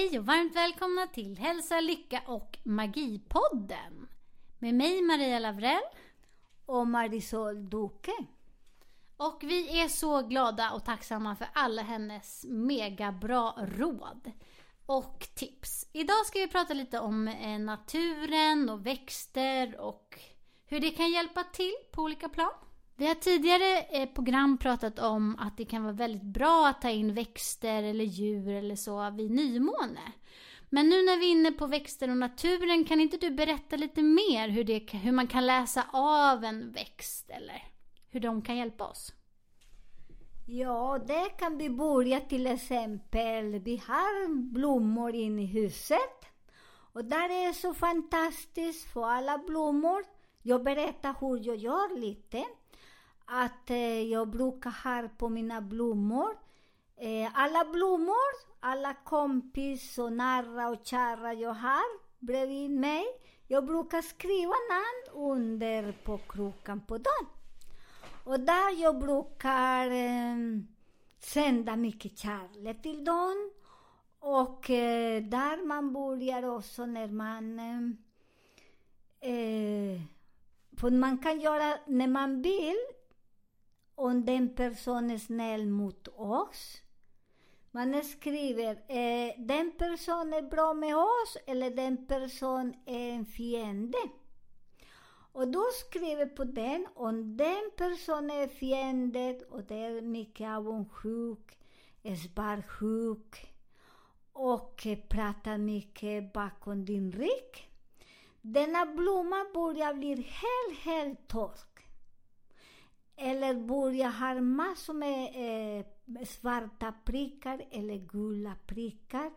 Hej och varmt välkomna till Hälsa, Lycka och Magipodden. Med mig Maria Lavrell. och Marisol Duque. Och vi är så glada och tacksamma för alla hennes mega bra råd och tips. Idag ska vi prata lite om eh, naturen och växter och hur det kan hjälpa till på olika plan. Vi har tidigare eh, program pratat om att det kan vara väldigt bra att ta in växter eller djur eller så vid nymåne. Men nu när vi är inne på växter och naturen, kan inte du berätta lite mer hur, det, hur man kan läsa av en växt eller hur de kan hjälpa oss? Ja, det kan vi börja till exempel. Vi har blommor inne i huset. Och där är det så fantastiskt för alla blommor. Jag berättar hur jag gör lite. Att eh, jag brukar ha på mina blommor. Eh, alla blommor, alla kompis och nära och kära jag har bredvid mig. Jag brukar skriva namn under på krokan på dem. Och där jag brukar eh, sända mycket kärlek till dem. Och eh, där man börjar också när man... Ehm, eh, för man kan göra när man vill, om den personen är snäll mot oss. Man skriver, eh, den personen är bra med oss eller den personen är en fiende. Och då skriver på den, om den personen är fiende och det är mycket avundsjuk, är svartsjuk och pratar mycket bakom din rygg. Denna blomma börjar bli helt, helt torr eller börja ha massor med eh, svarta prickar eller gula prickar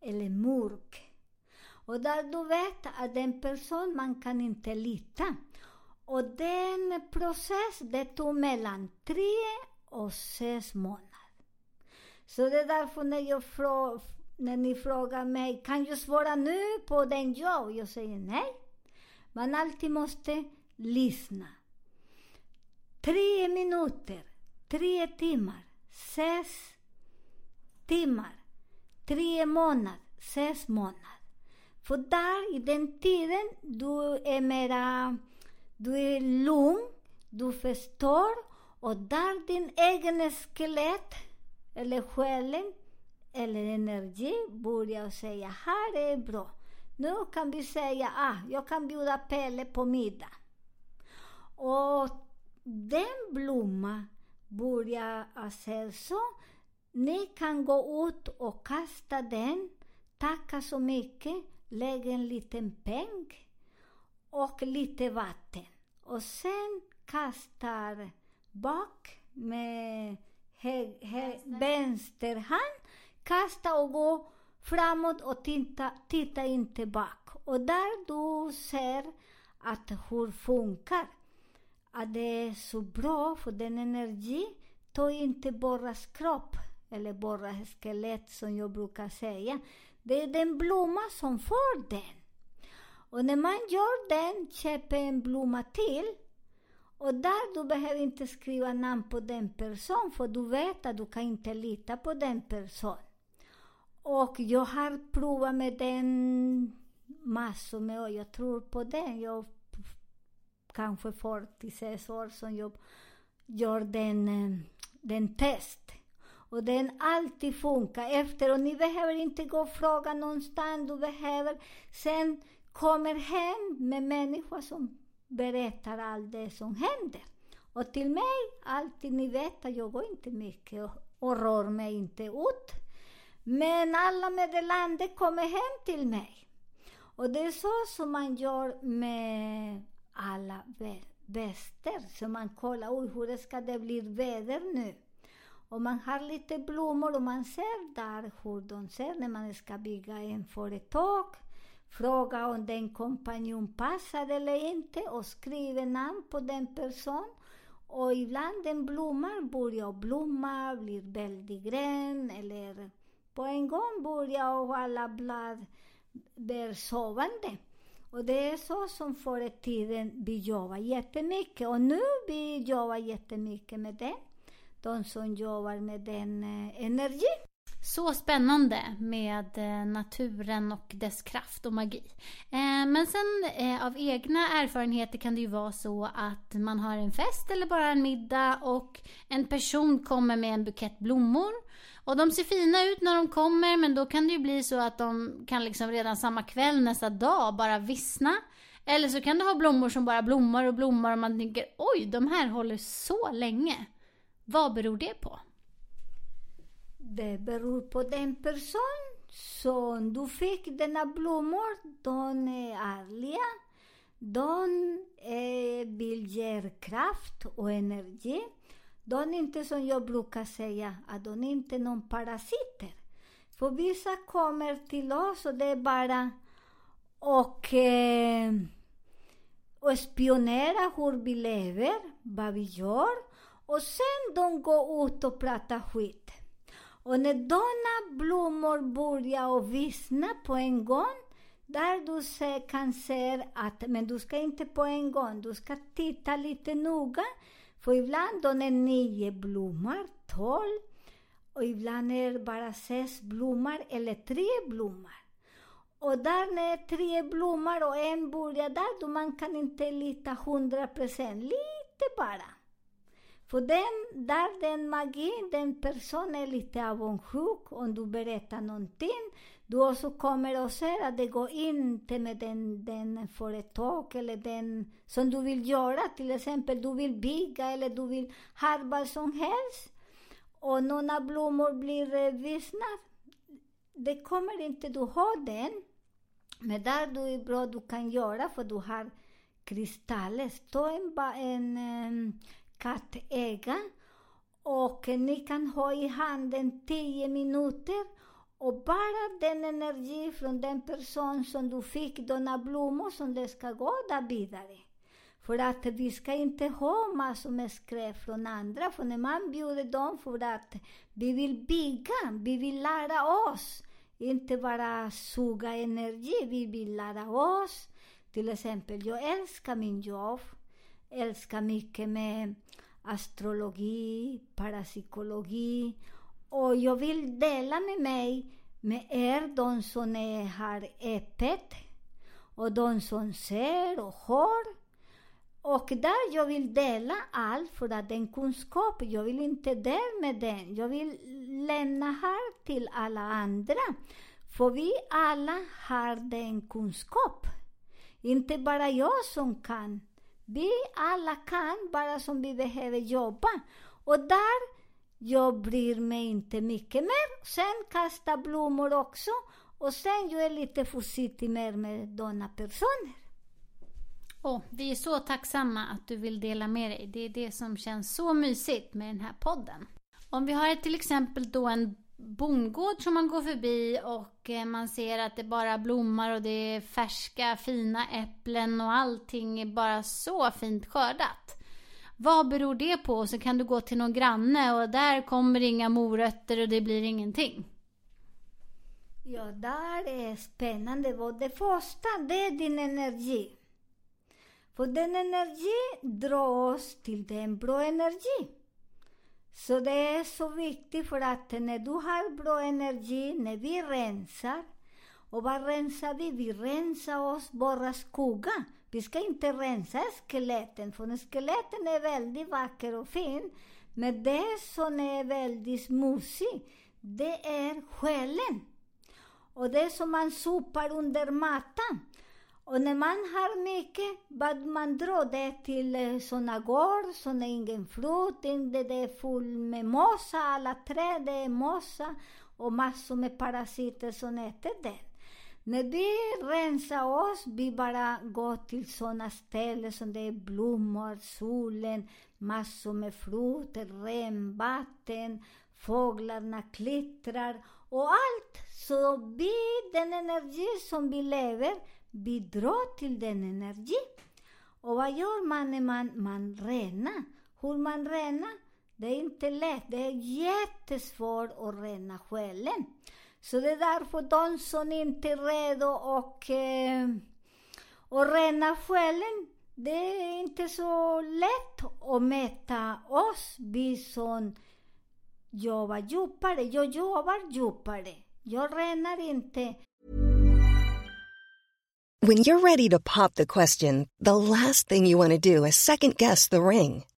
eller mörk. Och där du vet att den person man kan inte lita. Och den processen, det tog mellan tre och sex månader. Så det är därför när, jag frå, när ni frågar mig, kan jag svara nu på den ja? Jag säger nej. Man alltid måste lyssna. Tre minuter, tre timmar, sex timmar, tre månader, sex månader. För där, i den tiden, du är mera, du är lugn, du förstår och där din egen skelett, eller själen, eller energi börjar säga, här är bra. Nu kan vi säga, ah, jag kan bjuda Pelle på middag. Och den blomman börjar så, ni kan gå ut och kasta den, tacka så mycket, lägg en liten peng och lite vatten. Och sen kastar bak med hö, hö, vänster hand, kasta och gå framåt och titta, titta inte bak. Och där du ser att hur funkar. Att det är så bra för den energi, tar inte bara kropp eller bara skelett som jag brukar säga. Det är den blomma som får den. Och när man gör den, köper en blomma till. Och där du behöver inte skriva namn på den personen, för du vet att du kan inte lita på den personen. Och jag har provat med den massor med och jag tror på den. Jag kanske 46 år som jag gör den, eh, den test. Och den alltid funkar efter. Och ni behöver inte gå och fråga någonstans. Du behöver sen kommer hem med människor som berättar allt det som händer. Och till mig, alltid, ni vet att jag går inte mycket och, och rör mig inte ut. Men alla meddelanden kommer hem till mig. Och det är så som man gör med alla väster. Så man kollar, oj, hur ska det bli väder nu? Och man har lite blommor och man ser där hur de ser när man ska bygga en företag. Fråga om den kompanjon passar eller inte och skriva namn på den person. Och ibland den blommar börjar blomma, blir väldigt grön eller på en gång börjar och alla blad blir sovande. Och det är så som förr i tiden vi jobbade jättemycket och nu vi jobbar jättemycket med det. De som jobbar med den eh, energin. Så spännande med eh, naturen och dess kraft och magi. Eh, men sen eh, av egna erfarenheter kan det ju vara så att man har en fest eller bara en middag och en person kommer med en bukett blommor. Och de ser fina ut när de kommer men då kan det ju bli så att de kan liksom redan samma kväll nästa dag bara vissna. Eller så kan du ha blommor som bara blommar och blommar och man tänker oj, de här håller så länge. Vad beror det på? Det beror på den person som du fick denna blommor. De är ärliga. De eh, vill ge kraft och energi. De är inte som jag brukar säga, ah, att de inte är någon parasiter. För vissa kommer till oss och det är bara och, eh, och spionera hur vi lever, vad vi gör. Och sen de går ut och pratar skit. Och när dona blommor börjar och vissna på en gång, där du se, kan se att, men du ska inte på en gång, du ska titta lite noga. För ibland de är nio blommor, tolv, och ibland är det bara sex blommor eller tre blommor. Och där när är tre blommor och en börjar där, då man kan inte lita hundra procent, lite bara. För den, där den magin, den personen är lite avundsjuk om du berättar någonting. Du också kommer att se att det går inte med den, den företag eller den som du vill göra. Till exempel, du vill bygga eller du vill ha vad som helst. Och några blommor blir eh, vissna. Det kommer inte du ha den. Men där du är bra du kan göra, för du har kristaller. Ta en, en, em, och ni kan ha i handen 10 minuter och bara den energi från den person som du fick dina blommor som det ska gå där vidare. För att vi ska inte ha massor med skräp från andra, för när man bjuder dem för att vi vill bygga, vi vill lära oss, inte bara suga energi, vi vill lära oss. Till exempel, jag älskar min jobb, älskar mycket med astrologi, parapsykologi. Och jag vill dela med mig med er, de som är, har öppet och de som ser och hör. Och där jag vill dela allt, för att den kunskap, jag vill inte dela med den. Jag vill lämna här till alla andra. För vi alla har den kunskap. Inte bara jag som kan. Vi alla kan, bara som vi behöver jobba. Och där, jag bryr mig inte mycket mer. Sen kasta blommor också. Och sen jag är lite försiktig mer med denna personer. Åh, vi är så tacksamma att du vill dela med dig. Det är det som känns så mysigt med den här podden. Om vi har till exempel då en bondgård som man går förbi och eh, man ser att det bara blommar och det är färska fina äpplen och allting är bara så fint skördat. Vad beror det på? Och så kan du gå till någon granne och där kommer inga morötter och det blir ingenting. Ja, där är spännande. Och det första, det är din energi. För den energi drar oss till den bra energi. Så det är så viktigt för att när du har bra energi, när vi rensar, och vad rensar vi? Vi rensar oss våra skuggan. Vi ska inte rensa skeletten, för skeletten är väldigt vacker och fin. Men det som är väldigt smutsigt, det är själen. Och det som man sopar under mattan. Och när man har mycket, vad man drar det till eh, såna gård såna är ingen frukt, det är full med mossa, alla träd är mossa och massor med parasiter som äter den. När vi rensar oss, vi bara går till sådana ställen som det är blommor, solen, massor med frukter, renvatten, fåglarna klittrar och allt. Så vi, den energi som vi lever, vi drar till den energi. Och vad gör man när man, man renar? Hur man renar? Det är inte lätt. Det är jättesvårt att rena själen. Så det är därför inte är redo och, att rena själen, det är inte så lätt att mäta oss, vi som jobbar djupare. Jag jobbar djupare. Jag renar inte When you're ready to pop the question, the last thing you want to do is second guess the ring.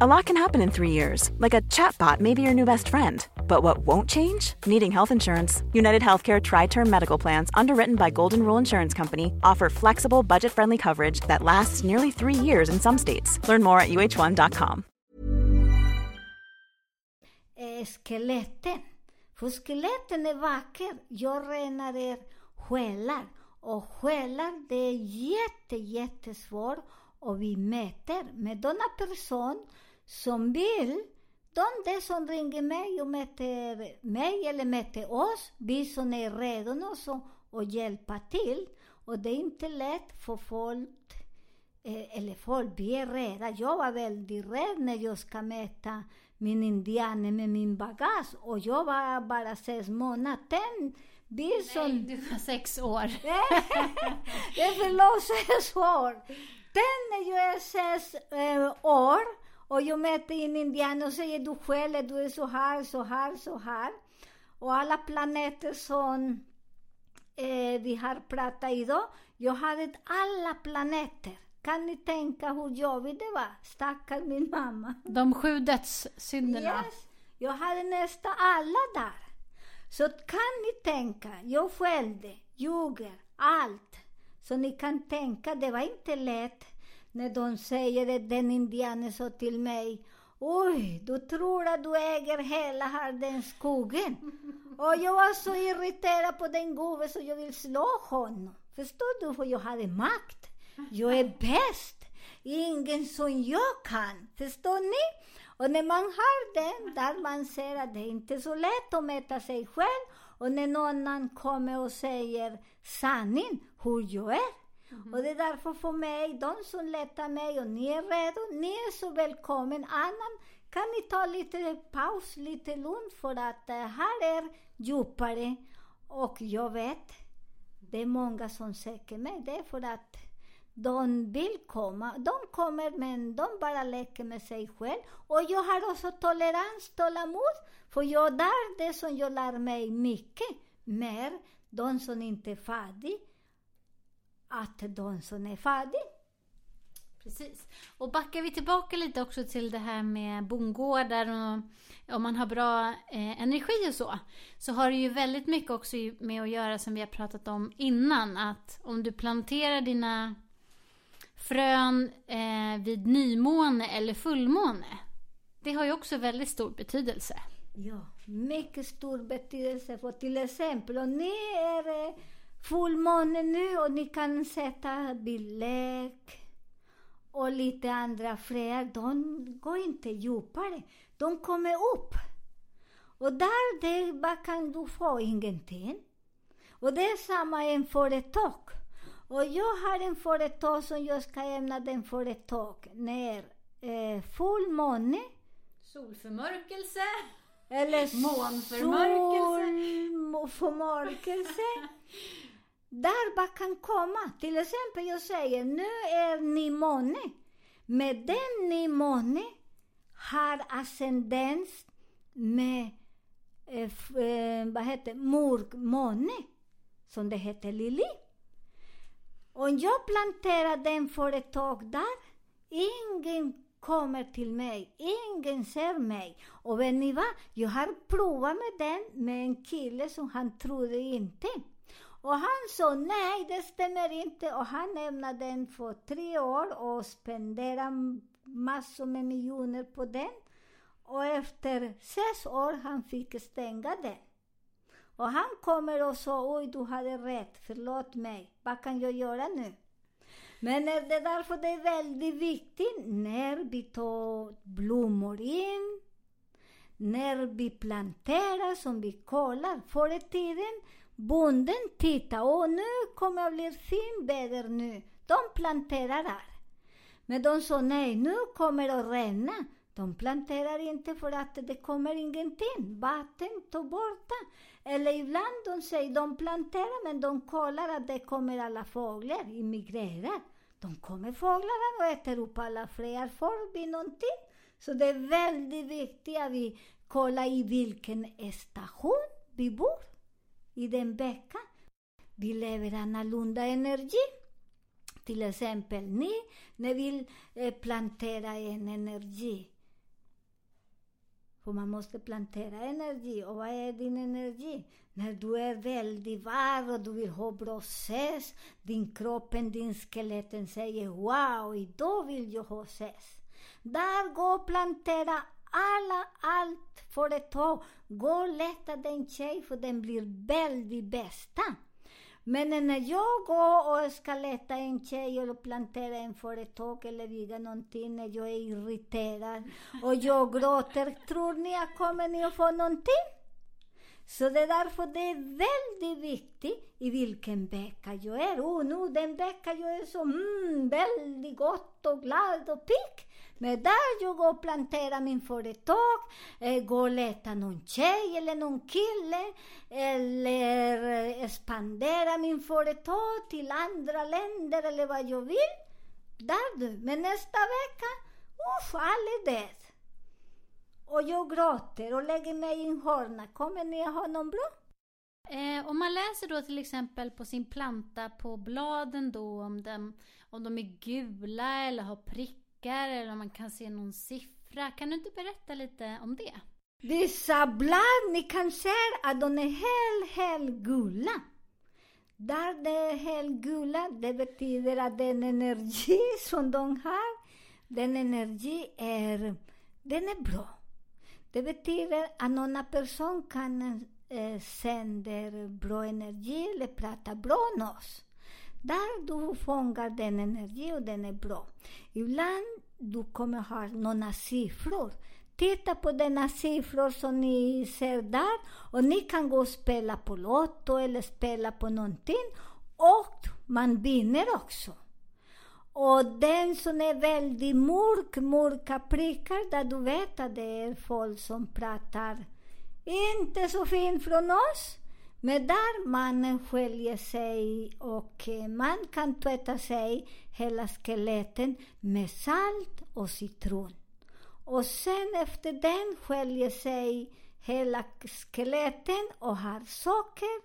A lot can happen in three years, like a chatbot may be your new best friend. But what won't change? Needing health insurance. United Healthcare Tri Term Medical Plans, underwritten by Golden Rule Insurance Company, offer flexible, budget friendly coverage that lasts nearly three years in some states. Learn more at uh1.com. eh. För är vacker. Jag renar er själar. Och själar, det är jätte, jättesvårt och vi mäter med denna person som vill, de som ringer mig och mäter mig eller mäter oss, vi som är redo nu så att hjälpa till. Och det är inte lätt för folk, eh, eller folk, vi är rädda. Jag var väldigt rädd när jag ska mäta min indianer med min bagage och jag var bara sex månader. Bil som... Nej, du var sex år. det är förlåt sex år. Den när jag är sex eh, år och jag möter en indian och säger du själv, du är så här, så här, så här. Och alla planeter som eh, vi har pratat idag, jag hade alla planeter. Kan ni tänka hur jobbigt det var? Stackars min mamma. De sju dödssynderna. Yes. Jag hade nästan alla där. Så kan ni tänka, jag skällde, ljuger, allt. Så ni kan tänka, det var inte lätt när de säger det, den indianen sa till mig, Oj, du tror att du äger hela här den skogen. Och jag var så irriterad på den gubben så jag vill slå honom. Förstår du? För jag hade makt. Jag är bäst. Ingen som jag kan. Förstår ni? Och när man har den, där man ser att det inte är så lätt att mäta sig själv. Och när någon annan kommer och säger sanningen, hur jag är. Och det är därför för mig, de som letar mig och ni är redo, ni är så välkommen. Annan, kan ni ta lite paus, lite lugn för att eh, här är djupare. Och jag vet, det är många som söker mig. Det är för att de vill komma. De kommer men de bara leker med sig själv. Och jag har också tolerans, tålamod. För jag där, det som jag lär mig mycket mer, de som inte är färdiga, att de som är färdiga. Precis. Och backar vi tillbaka lite också till det här med bondgårdar och om man har bra eh, energi och så. Så har det ju väldigt mycket också med att göra som vi har pratat om innan. Att om du planterar dina frön eh, vid nymåne eller fullmåne. Det har ju också väldigt stor betydelse. Ja, mycket stor betydelse. För till exempel, om ni är eh, fullmåne nu och ni kan sätta bildlek och lite andra fröer, de går inte djupare. De kommer upp. Och där det, vad kan du få? Ingenting. Och det är samma en företag. Och jag har en företag som jag ska ämna den företag när eh, fullmåne Solförmörkelse. eller Månförmörkelse. solförmörkelse. Där vad kan komma. Till exempel jag säger, nu är nymåne. Med den nymåne har ascendens med, eh, f- eh, vad heter morgmåne, som det heter Lili. Om jag planterar den företag där, Ingen kommer till mig, ingen ser mig. Och vet ni vad? Jag har provat med den med en kille som han trodde inte. Och han sa nej, det stämmer inte. Och han lämnade den för tre år och spenderade massor med miljoner på den. Och efter sex år han fick stänga den. Och han kommer och sa, oj du hade rätt, förlåt mig, vad kan jag göra nu? Men är det därför det är väldigt viktigt när vi tar blommor in, när vi planterar, som vi kollar. Förr i tiden, bonden tittade, åh nu kommer det bli fint väder nu. De planterar där. Men de sa nej, nu kommer det att regna. De planterar inte för att det kommer ingenting. Vatten tar borta. Eller ibland de säger de planterar men de kollar att det kommer alla fåglar, immigrerar. De kommer fåglarna och äter upp alla fler får vi någonting. Så det är väldigt viktigt att vi kollar i vilken station vi bor i den veckan. Vi lever annorlunda energi. Till exempel ni, ni vill eh, plantera en energi. För man måste plantera energi. Och vad är din energi? När du är väldigt varm och du vill ha bra ses. din kroppen, din skeletten säger wow, idag vill jag ha ses. Där gå och plantera alla, allt företag. Gå och leta den tjej för den blir väldigt bästa. Men när jag går och ska leta en tjej eller plantera en företag eller bygga någonting, när jag är irriterad och jag gråter, tror ni att kommer ni att få någonting? Så det är därför det är väldigt viktigt i vilken vecka jag är. Och nu den vecka jag är så mm, väldigt gott och glad och pigg. Men där jag går och planterar min företag, eh, går och letar någon tjej eller någon kille, eller expanderar min företag till andra länder eller vad jag vill. Där du. Men nästa vecka, uff, all är död. Och jag gråter och lägger mig i en hörna. Kommer ni att ha någon bra? Eh, om man läser då till exempel på sin planta på bladen då om, dem, om de är gula eller har prickar eller om man kan se någon siffra. Kan du inte berätta lite om det? Vissa blad, ni kan se att de är helt, helt gula. Där de är helt gula, det betyder att den energi som de har, den energi är, den är bra. Det betyder att någon person kan eh, sända bra energi eller prata bra med oss. Där du fångar den energi och den är bra. Ibland du kommer ha några siffror. Titta på denna siffror som ni ser där och ni kan gå och spela på Lotto eller spela på någonting och man vinner också. Och den som är väldigt mörk, mörka prickar, där du vet att det är folk som pratar inte så fint från oss. Men där mannen sköljer sig och eh, man kan tvätta sig hela skeletten med salt och citron. Och sen efter den sköljer sig hela skeletten och har socker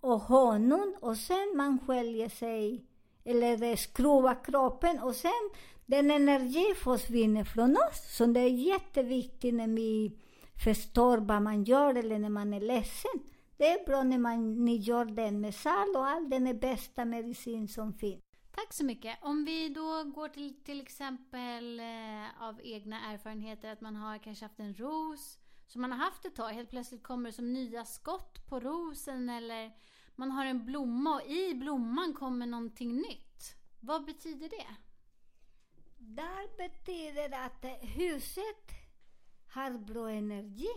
och honung och sen man sköljer sig eller skruvar kroppen och sen den energi försvinner från oss. Så det är jätteviktigt när vi förstår vad man gör eller när man är ledsen. Det är bra när man, ni gör den med salt och all den är bästa medicin som finns. Tack så mycket. Om vi då går till till exempel eh, av egna erfarenheter att man har kanske haft en ros som man har haft ett tag. Helt plötsligt kommer det som nya skott på rosen eller man har en blomma och i blomman kommer någonting nytt. Vad betyder det? Där betyder det att huset har bra energi.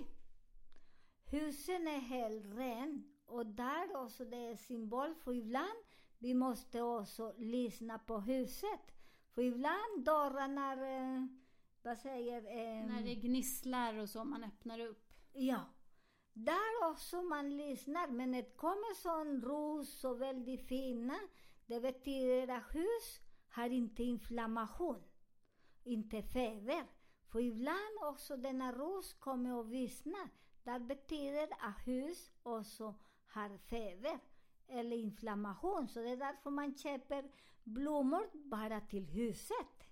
Husen är helt ren och där också det är symbol för ibland vi måste också lyssna på huset. För ibland dörrarna, eh, vad säger... Eh, När det gnisslar och så, man öppnar upp. Ja. Där också man lyssnar, men det kommer sån ros och väldigt fina. Det betyder att hus har inte inflammation, inte feber. För ibland också denna ros kommer och vissnar. Det betyder att hus också har feber eller inflammation. Så det är därför man köper blommor bara till huset.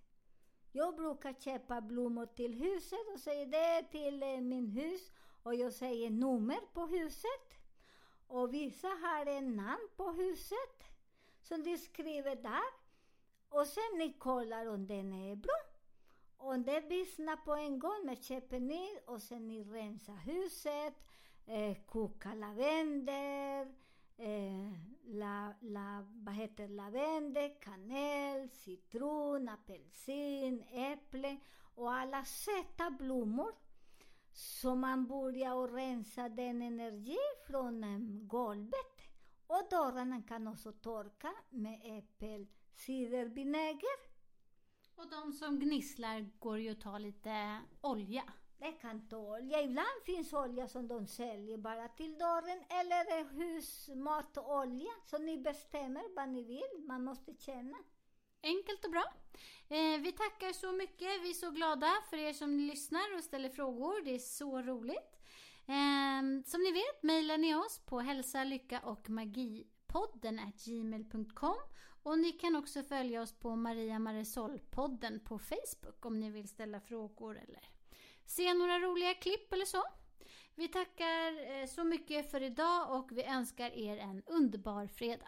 Jag brukar köpa blommor till huset och säger det till eh, min hus och jag säger nummer på huset. Och vissa har en namn på huset som de skriver där. Och sen ni kollar om den är bra. Om det vissnar på en gång, med käppen i och sen ni rensar huset, eh, kokar lavendel, eh, la, la, vad heter lavendel, kanel, citron, apelsin, äpple och alla söta blommor. Så man börjar och rensa den energi från eh, golvet. Och dörrarna kan också torka med äppelcidervinäger. Och de som gnisslar går ju att ta lite olja. Det kan ta olja. Ibland finns olja som de säljer bara till dörren eller husmatolja. Så ni bestämmer vad ni vill. Man måste känna. Enkelt och bra. Eh, vi tackar så mycket. Vi är så glada för er som lyssnar och ställer frågor. Det är så roligt. Eh, som ni vet mejlar ni oss på hälsa, lycka och magipodden gmail.com och ni kan också följa oss på Maria Marisol-podden på Facebook om ni vill ställa frågor eller se några roliga klipp eller så. Vi tackar eh, så mycket för idag och vi önskar er en underbar fredag.